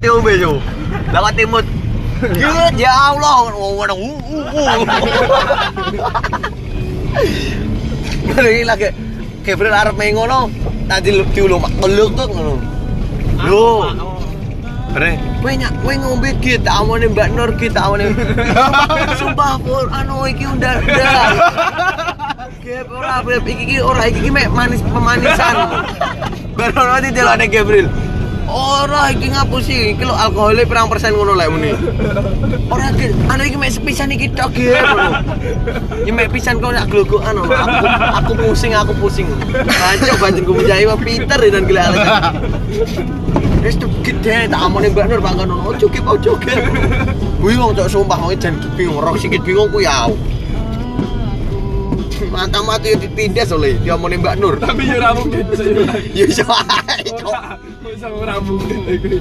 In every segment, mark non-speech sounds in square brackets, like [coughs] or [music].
Tiumbe yo. Lah kok timut. Gila ya Allah, ngono. Ngene lagi Gabriel arep main ngono. Tadi lu mak keluk tuh ngono. Lho. Bre, kowe nyak kowe ngombe ki tak amone Mbak Nur ki tak amone. Sumpah pur anu iki undang-undang. Gep ora iki ora iki iki mek manis pemanisan. Baru nanti delane Gabriel. Ora iki ngapusi, iki lho alkoholnya pirang persen ngono lek muni. Ora iki anu iki mek sepisan iki tok ge. Iki mek pisan kok nak glogokan. Aku aku pusing, aku pusing. Bancok banjur ku menjai wah pinter dan gila alasan. Wis tuh gede tak amone Mbak Nur bangga ngono. Ojo gep ojo. Kuwi wong cok sumpah wong jan bingung, ora sikit bingung ku ya. Mata mati ditindas oleh diomongin Mbak Nur. Tapi yo ora mungkin. Ya mungkin iki.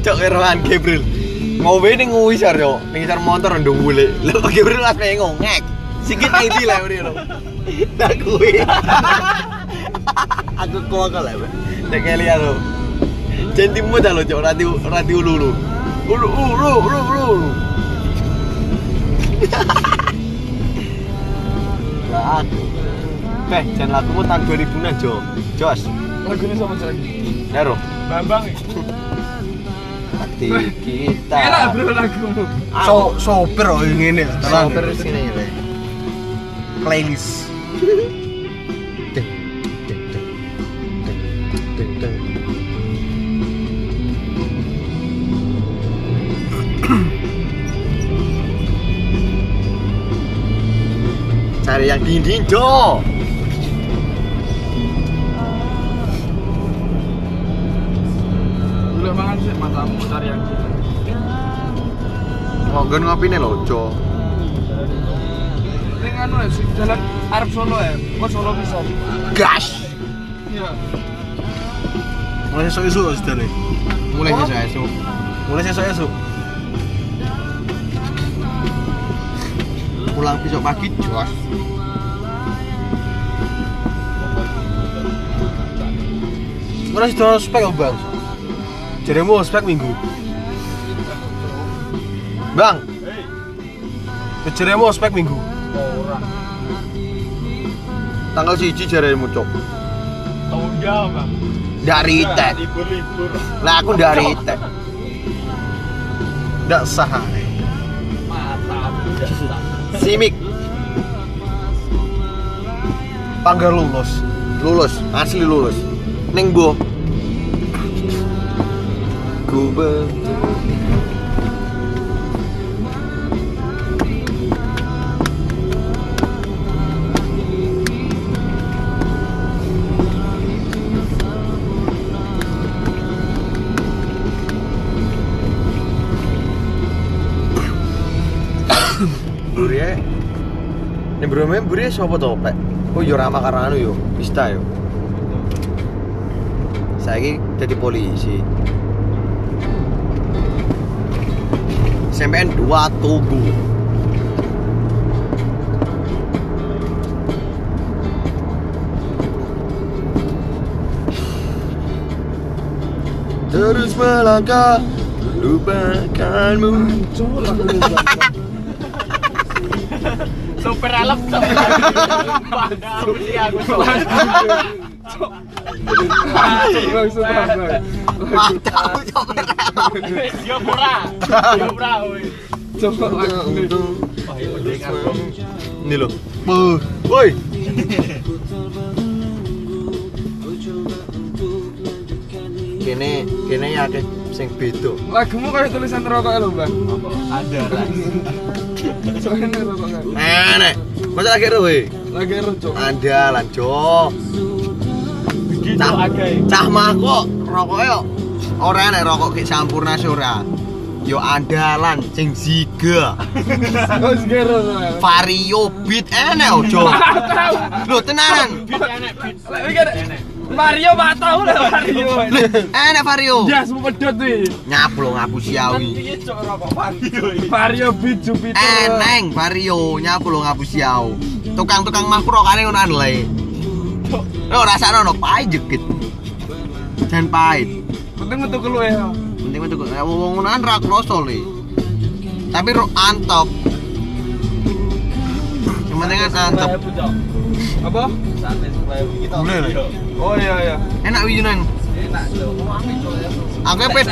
Cok Irwan Gabriel. Ngowe ning ngisor yo, ning ngisor motor ndung bule. Pak Gabriel pas pengen ngek. Sikit iki lah ngene lho. Dak kuwi. [laughs] Aku kok lah. Nek lihat lho. Jantimu dah lo cok rati rati ulu ulu. Ulu ulu ulu ulu. [laughs] Lah aku. Eh, jangan lakumu tahun 2000-an, Jo. Jos. Lagune sama lagi. Nero. Bambang. Hati kita. Enak bro lagumu. So, sopir oh yang ini Tolong terus sini ya. playlist Cari yang dinding, Jo. Sih matamu cari yang gila. Ngonggon ngopi nih lo, Jo. Ning anu ya, sing jalan Arab Solo ya. Kok Solo bisa. Gas. Iya. mulai esok esok sudah nih Mulai sesuk esuk. mulai esok esok Pulang besok pagi, Jos. Ora sudah spek bang jadi mau spek minggu Bang, jadi mau spek minggu Ora. tanggal siji jaremu, Cok. Tahun jauh, Bang. Dari tek. Libur-libur. Lah aku dari tek. nggak sah jasa. Simik panggar lulus lulus, asli lulus. Ning Bu. Ku ber- [coughs] Buriye. Nek brome buriye sapa to, Pak? Oh yo ramah karo anu yo, pista yo. Saiki jadi polisi. Sampean dua tubuh. Terus melangkah lupakanmu [laughs] Super Langsung bang. Mantap, coba Dia murah. Dia murah, woi. Coba lagu. Ini loh. Woi. Kene kene ya akeh sing beda. Lagumu kayak tulisan rokok lho, Bang. Ada lah. Kan. Enek. Masa lagi rowe? Lagi rocok. Ada lah. Gitu Cah, cah mah kok rokok yo. Ora enek rokok kayak sampurna ora. Yo andalan sing ziga. Vario beat enek ojo. Lho tenanan. Beat enek beat. Lah tahu Mario. Enek Vario. Dia semua pedot nih. Nyapu lo ngapu siawi. Vario. Vario beat Jupiter. Eneng Vario nyapu lo ngapu siau. Tukang-tukang mah rokane ngono anle. Lo rasane ono pahit jekit. Dan pahit. Penting metu keluwe ya. penting metu nek wong ngonoan ra kroso le. Tapi ro antok Yang penting kan antep. Apa? Boleh lah. Oh iya iya. enak wijunan aku ped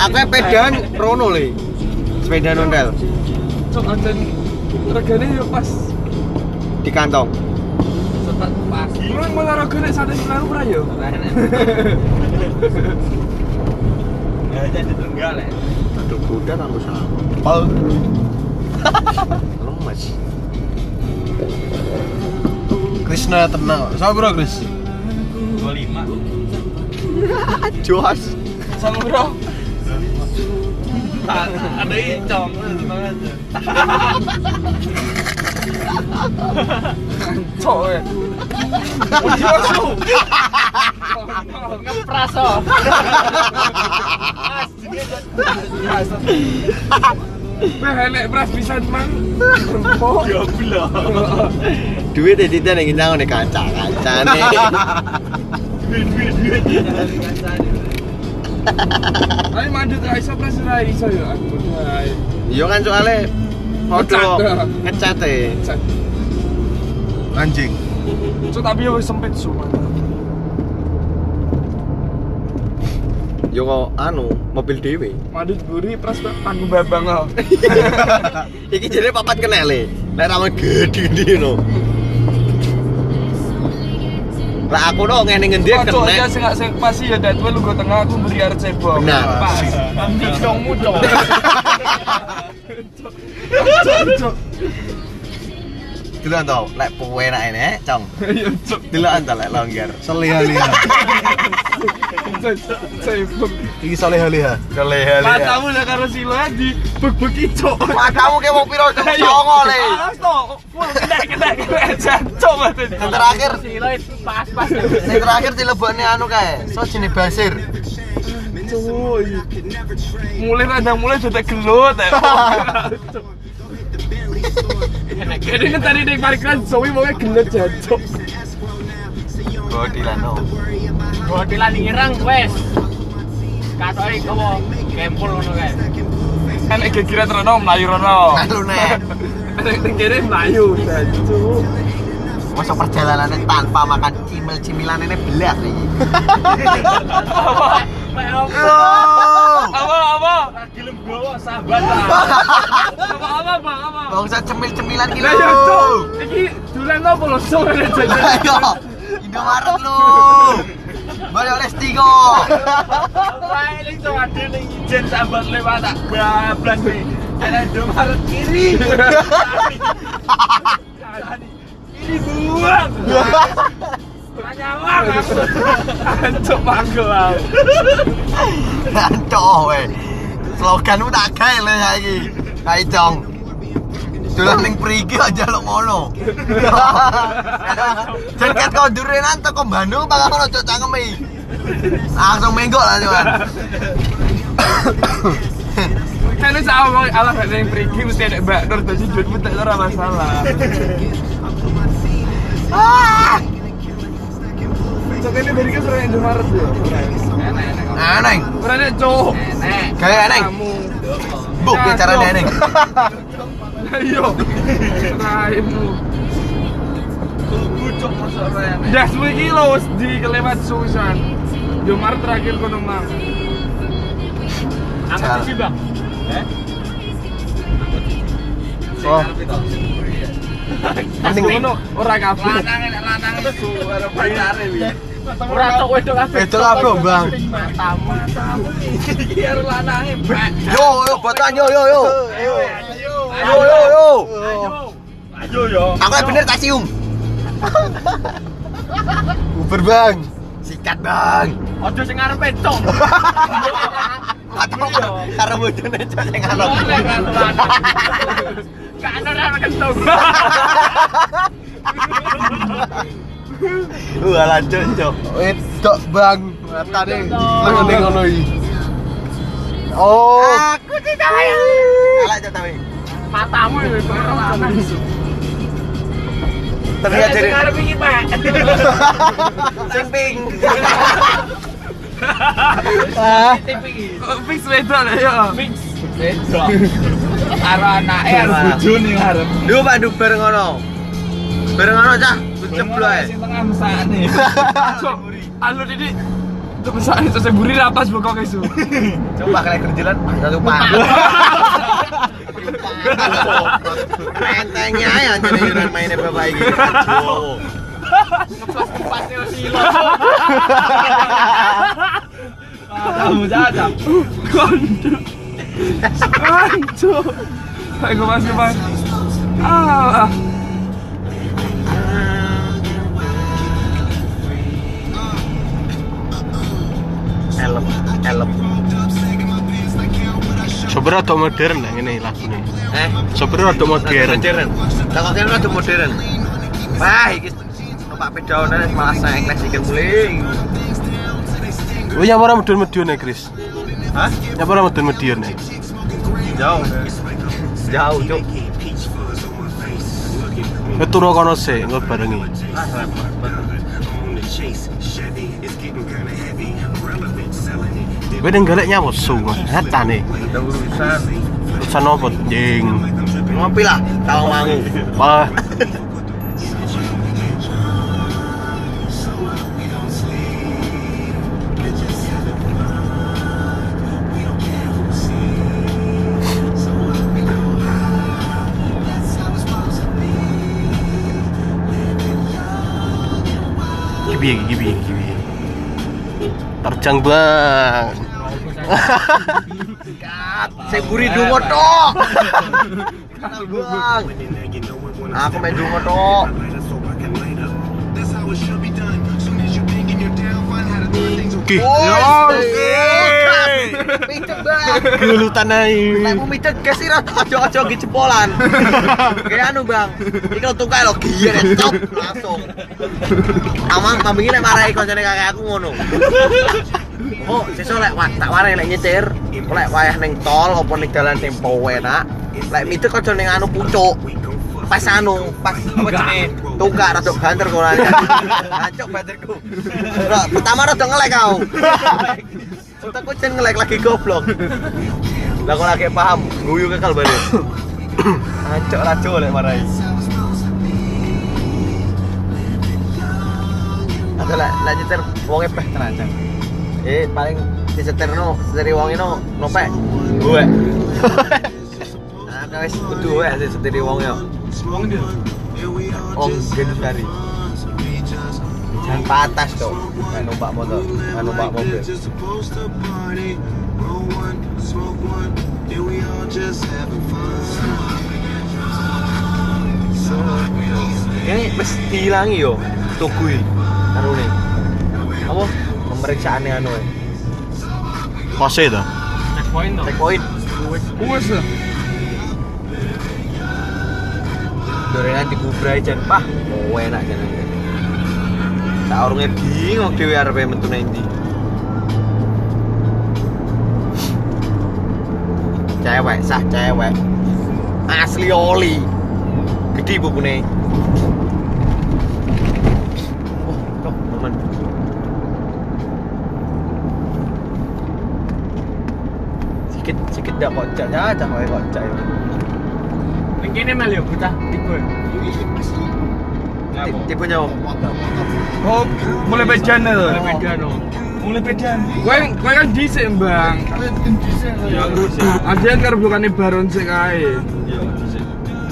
aku pedan rono le. Sepeda nondel. Cok anten regane yo pas. di kantong Kurang malah regane sate sekarang ora yo. [laughs] aduh kuda aku salah pal lemes Krishna tenang. [laughs] Sama bro Kris. jos Sama bro. Ada icong, Cok [laughs] ya. [laughs] Ngepraso. Wah, enek pras bisa mang. Goblok. duit di titik yang nyang nih kaca kaca nih Ayo mandut ra iso pras ra iso yo aku. Ayo. iya kan soalnya Ngecat, foto dah. ngecat e Anjing. Cok tapi yo sempit semua. Yo kok anu mobil dewe Mandut buri pras panggung babang oh. [laughs] iki jadi papat kenele nek ramen gede gede no lah aku no ngene ngendi Oh, cok, ya kena sing sing pasti ya datwe lu go tengah aku beri arep cebok. Benar. Pas. Dicongmu [laughs] cok. Dulu tau lek puwe nak ini cong Iya tau lek longgar Seleha-leha. Cebok. Iki saleha-leha. keleha Matamu lah karo silo di beg-begi cok. matamu kayak mau piro Ayo. songo le kena kena terakhir Silo itu pas-pas. yang terakhir dilebokne anu kae so jenis basir. Mulai radang mulai sudah gelut [laughs] Kayaknya kan tadi di parkiran Zoe mau gelut jancok. bodilan no Bodilan ireng wes. Katoke kowe kempul ngono kae. Kan kira-kira terus melayu rono. Lalu, Nek. Kira melayu jancok. masa perjalanannya tanpa makan cimil-cimilan ini belas nih [laughs] Apa? Apa apa? Gelem gowo sahabat. Apa apa bang apa? Bangsa cemil-cemilan gitu. Lah ya cok. Iki dulan apa lo sore jajan. Ayo, Indomaret lu. Balik oleh Stigo. Wae ning to ade ning ijen sahabat lewat tak bablas nih. Ada Indomaret kiri. Ini buang. Nyawang aku. Cok manggel lah. Cok we. Sloganmu tak gawe le saiki. Kae cong. Dolan ning priki aja lo ngono. [laughs] Jan ket durenan teko Bandung bakal ngono cok cangkeme. Langsung menggok lah cuman. Kan wis awal alah nek ning perigi mesti ada Mbak Nur dadi duitmu tak ora masalah. Cok ini dari kan sering Indomaret ya. Nek cok. Nek. Kayak aneh. Kamu. Bu, ke cara. Ayo. Raimu. Bucuk masuk rene. Das iki lho wis di kelewat suwisan. Indomaret terakhir kono mang. Angkat sih, Bang. Eh? Oh. Mending ngono ora kabeh. Lanang nek lanang itu suara pacare wi. Ora tok wedok kabeh. Wedok kabeh, Bang. Matamu, matamu. Iki karo lanange, Mbak. Yo, yo, botan yo, yo, yo. Ayo. Yo, yo, yo. Ayo yo. Aku bener tak cium. Uber bang. Sikat bang. Ojo sing ngarepe cok. Atau karena bojone cok sing ngarep. Gak ada ora. [laughs] Wah, lanjut cok. Wedok bang. Matane. Ngono iki. Oh. Aku tidak ayo. Kalah cok tapi. Matamu lanang. Terlihat Sing jadi ngarep iki, Pak. [laughs] sing pink. Ah, Fix wedok ya. Fix. Wedok. Karo anake karo bojone arep. Duh Pak ngono. Bareng ngono cah. Ceblok ae. Sing tengah. Cok, anu ini Itu besar itu saya buri rapas bokong isu. Coba kalian kerjalan satu pak. Mentengnya ya jadi yuran mainnya bapak ini. Aduh. Kamu jajak. Kondo. Kondo. Ayo mas mas. Ah. Elem, elem. sopir rada modern lah ngene lagune. Eh, Sopir rada modern. modern. Tak kok kene rada modern. Wah, iki numpak pedaonan malah saya kelas iki mulai. Oh, yang ora medun-medun ya, Chris. Hah? Yang ora medun-medun ya. Jauh. Jauh, Cuk. Wis turu kono sik, engko barengi. Ah, Kowe ning golek nyawa su, hatane. Urusan. Urusan opo, jing? Ngopi lah, kalau mau. Wah, Gibi, gibi, gibi. Terjang bang. Saya buri dungo tok. Bang. Aku main dungo tok. Ki, Oh, Pinter bang. gulutan ae. Lek mau mitet gas ira ojo-ojo ge jepolan. Kayak anu, Bang. Iki kalau tungkai lo giyer cop langsung. Amang mambingi lek marahi koncone kakek aku ngono. Oh, sesuk lek tak warai lek nyetir, lek wayah ning tol apa ning dalan sing enak. Lek mitet koncone ning anu pucuk. Pas anu, pas apa jenenge? Tungkak rada banter kono. Hancuk [laughs] banterku. Ora, Pertama rada ngelek kau. Kita kucing ngelek lagi goblok. Lah kok lagi paham, guyu ke kalbane. Ancok rajo lek marai. Atau lek lek nyetir wonge peh tenancang. Eh paling disetirno, setiri wonge no nopek. Gue. [laughs] Nah, kau wis kudu wae sih setiri wonge yo. Wong dia. Om gedus Jangan patas tuh. Kan numpak motor, kan numpak mobil. Ini wis dihilangi yo, tukui. Anu nih. Apa? Pemeriksaan anu. Pose to. Checkpoint dong. Checkpoint. Wes lah. Dorengan digubrai jan pah. Oh enak jan. Saurunge bingung dhewe arepe metu nang ndi. Cewek, sah cewek. Asli oli. Gede bubune. Oh, cok, teman. Sikit sikit dak kocak ya, wae kocak ya. Ning kene mel yo bocah tipe. Ti- Tipe nyawa. Oh, mulai bedan lho. Mulai bedan. Mulai bedan. Kowe kowe kan dhisik, Bang. Ya terus Ada yang karo bukannya baron sik kae. Ya dhisik.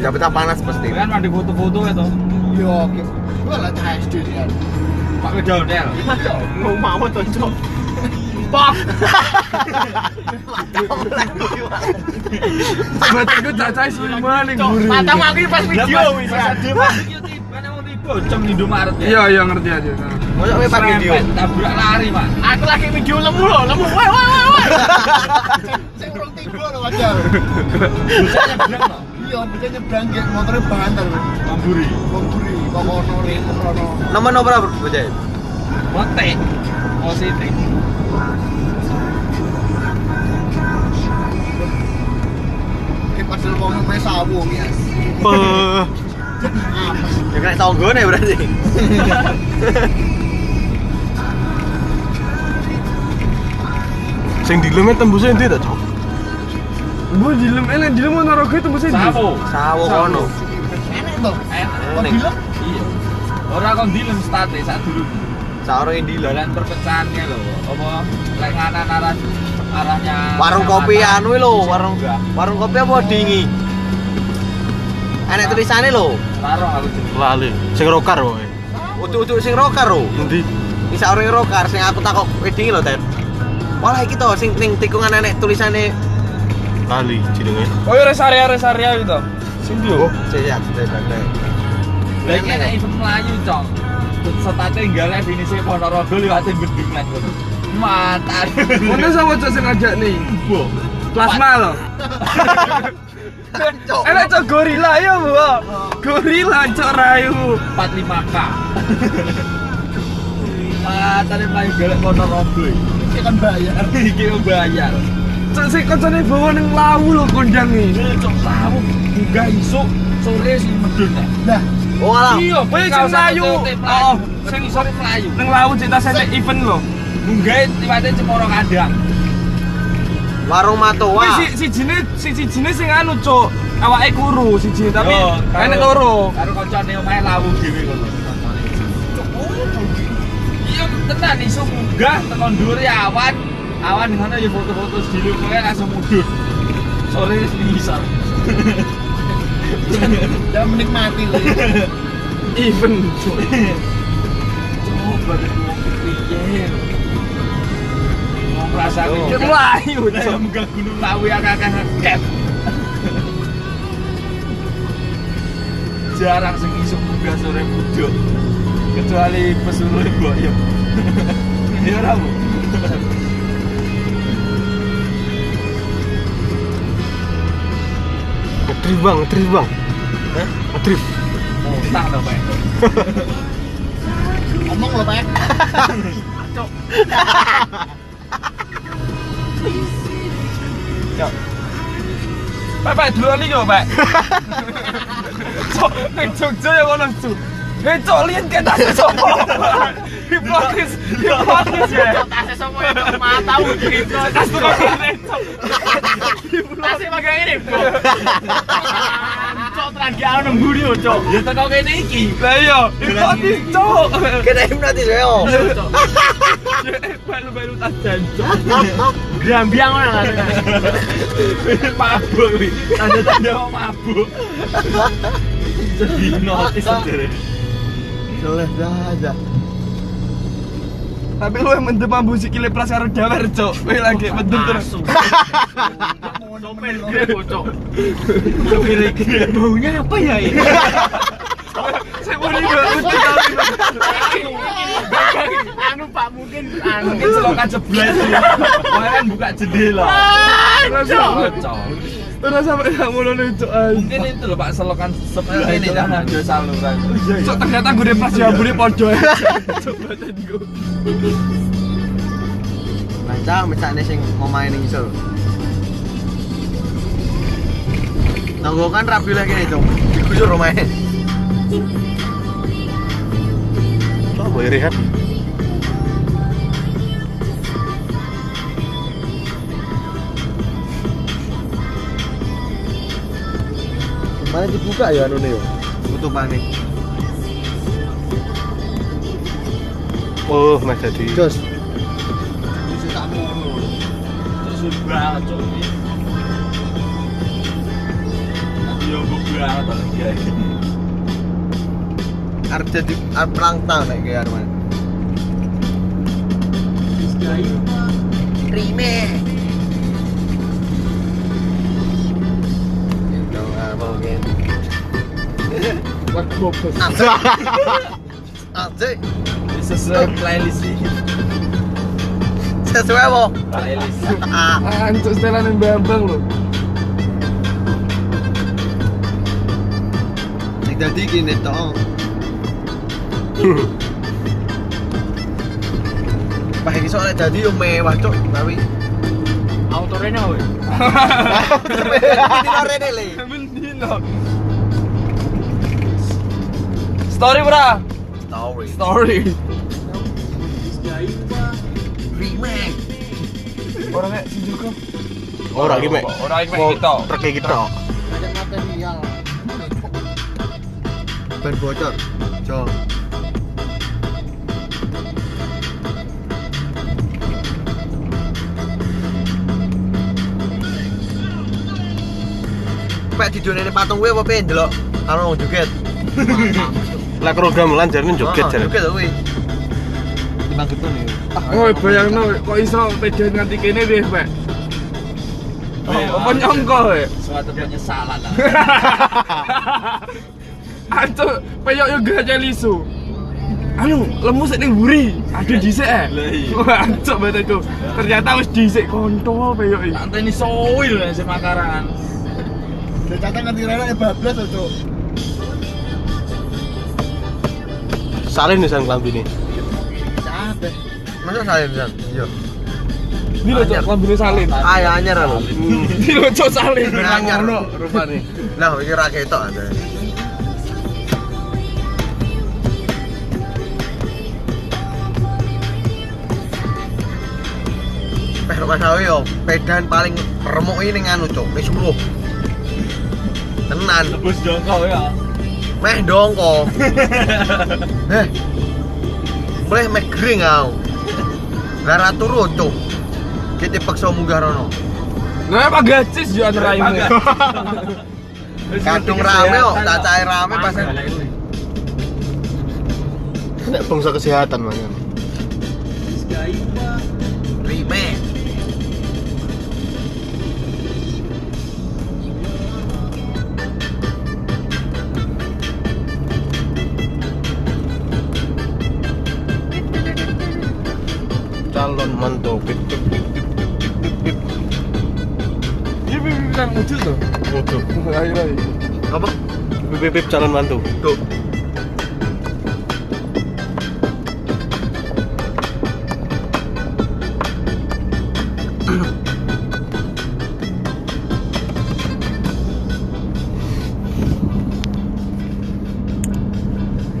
Dapat panas pasti. Kan ada foto-foto itu. Yo, gue lah SD dia. Pak Medonel. Mau mau tuh cok. Mata Mataku cacai semua ning guri. Mata aku pas video wis. Mau jam di Indomaret ya. Iya, iya ngerti aja. Masa kowe pas video. Tabrak lari, Pak. Aku lagi video lemu loh, lemu. Woi, woi, woi, woi. Saya kurang tiba loh wajar. Bisa nyebrang loh. Iya, bisa nyebrang gitu, motornya banter. Mamburi. Wong buri, kok ono kok ono. Nomor nomor berapa bocah? Motek. Positif. Kayak padahal wong main sawu ya. Ya kena tonggone berarti. Sing dileme tembusnya ndi ta, Cok? Mbok dilem elek dilem ono rogo tembus endi? Sawo. Sawo kono. Enak. Kok Enak. dilem? Iya. Ora kok dilem state sak dulu. Sawo yang dilem. Jalan perpecahannya lho. Apa lek nganan arah arahnya Warung kopi anu lho, warung warung kopi apa dingi? Enek tulisannya lho. Karo aku jeneng. Lali. Sing rokar wae. Utuk-utuk sing rokar lho. Endi? Bisa orang rokar sing aku takok wedding lho, Ted. Malah iki to sing ning tikungan enek tulisane Lali jenenge. Oh ya res area res area itu. Sing ndi yo? Sejak sejak Lah iki nek event Melayu, Cok. Setate nggale definisi Ponorogo liwate bendung nek ngono. Matan. Ono sama cok sing ngajak nih. Plasma lo. [laughs] Enak cok gorila ya, Bu. Gorila cok rayu. 45K. Matane Melayu galak Ponorogo. Iki kan bayar. [laughs] Iki kan bayar. Cok sing kancane bawa ning lawu lho kondang iki. Ini cok tahu buka isuk sore sing medun. Nah, Oh alah. Iya, kowe sing mlayu. Oh, sing sore Melayu. ning lawu cerita saya event lho. Munggah liwate Cemoro Kandang. Warung Matoa. si si jine si si jine sing anu cok. Awake kuru siji tapi Yo, karo- enek loro. Karo kancane omahe lawu dhewe kono. Iya tenan isu munggah tekan dhuwur ya awan. Awan ngono ya foto-foto sediluk kowe langsung mudhun. Sore wis bisa. Ya menikmati lho. Event cok. Coba deh piye. Mau merasa Yo. Ki mlayu Saya cok. munggah gunung lawu akeh-akeh ngeket. Jarang sing iso munggah sore mudhun. Kecuali pesuruh boyong. [laughs] Ini ora bu. Ngetrif bang, ngetrif bang. Hah? Ngetrif. Utang dong pak. Ngomong lho, Pak. [laughs] [laughs] Pak pak dulu nih yo pak. [laughs] Cok, ning Jogja ya ngono cok. Hei cok lihat ke tas sopo. Hipnotis, hipnotis ya. Tasnya semua yang mah tahu gitu. Tas kene cok. Tasnya pakai ini. Cok terang dia anu nemburi yo cok. Ya teko kene iki. Lah iya, hipnotis cok. Kita hipnotis ya. yo. [laughs] Balu-balu tas jancok. Grambiang ngono kan. Mabuk kuwi. Tanda-tanda mau mabuk. Jadi notis sendiri. Jelas aja. Tapi lu yang mendem mambu sikile pras karo dawer cok. Kowe lagi mendem terus. Sopir gue bocok. Sopir gue baunya apa ya ini? [laughs] Kali. Anu Pak mungkin anu mungkin selokan jeblas. Kan buka jendela. Terus sampai nggak mau nih cok. Mungkin itu loh Pak selokan sebelah ini dah ada saluran. Cok ternyata gue depas ya boleh podo. Coba tadi gue. Lancar misalnya sing mau main ning kan rapi lagi nih, Cok. Digusur rumahnya. Ya rehat? Mana dibuka ya anu nih yo. Tutupane. Oh, mas jadi. Jos. Terus banget cok ini. Nanti yo gue lagi. Arep jadi arep perang tahun nek kayak Arman. Rime. Asik. Ini sesuai playlist. Sesuai apa? Playlist. Ah, setelan yang bambang loh. dadi gini toh. Pak iki soalnya dadi yo mewah, Cuk, tapi Auto Reno weh. Ini rene le. Mendino. Story bra. Story. Story. Remake. Orang kayak sing juga. Ora iki mek. Ora iki mek kita. Trek iki tok. ban bocor jo Pak didone patung kuwi apa piye ndelok karo wong joget. [laughs] Lah program lan jarene joget jare. Joget to kuwi. Timbang gitu nih. Oh, bayangno kok iso pede nganti kene deh, Pak. Apa nyongko, we? Suatu penyesalan lah. [laughs] Ancuk, peyok yo gajah lisu. Anu, lemu sik ning buri. Ada dhisik eh. [laughs] Wah, ancuk bateku. Ternyata wis dhisik kontol peyok iki. Santai ini soil ya si makaran. Cacat ngerti rene bablas to, Salin nih san klambine. Masa saya bisa? Iya. Ini lho, Cok, lambune salin. Ayo anyar lho. [laughs] Ini lho, Cok, salin. Anyar Ngono rupane. Lah iki ra ketok ada. Mas Awi yo, pedan paling remuk ini nganu, Cuk. Wis 10. Tenan. Tebus jongkok ya. Meh dongko. [laughs] Eh. Boleh meh gering kau. Lara turu, Cuk. Kita paksa munggah rono. Nah, Pak Gacis yo anu raimu. Kadung rame [laughs] kok, cacahe rame pas Nek bangsa kesehatan mangan. Pip calon mantu. Tuh.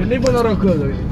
Ini Ponorogo loh. ini.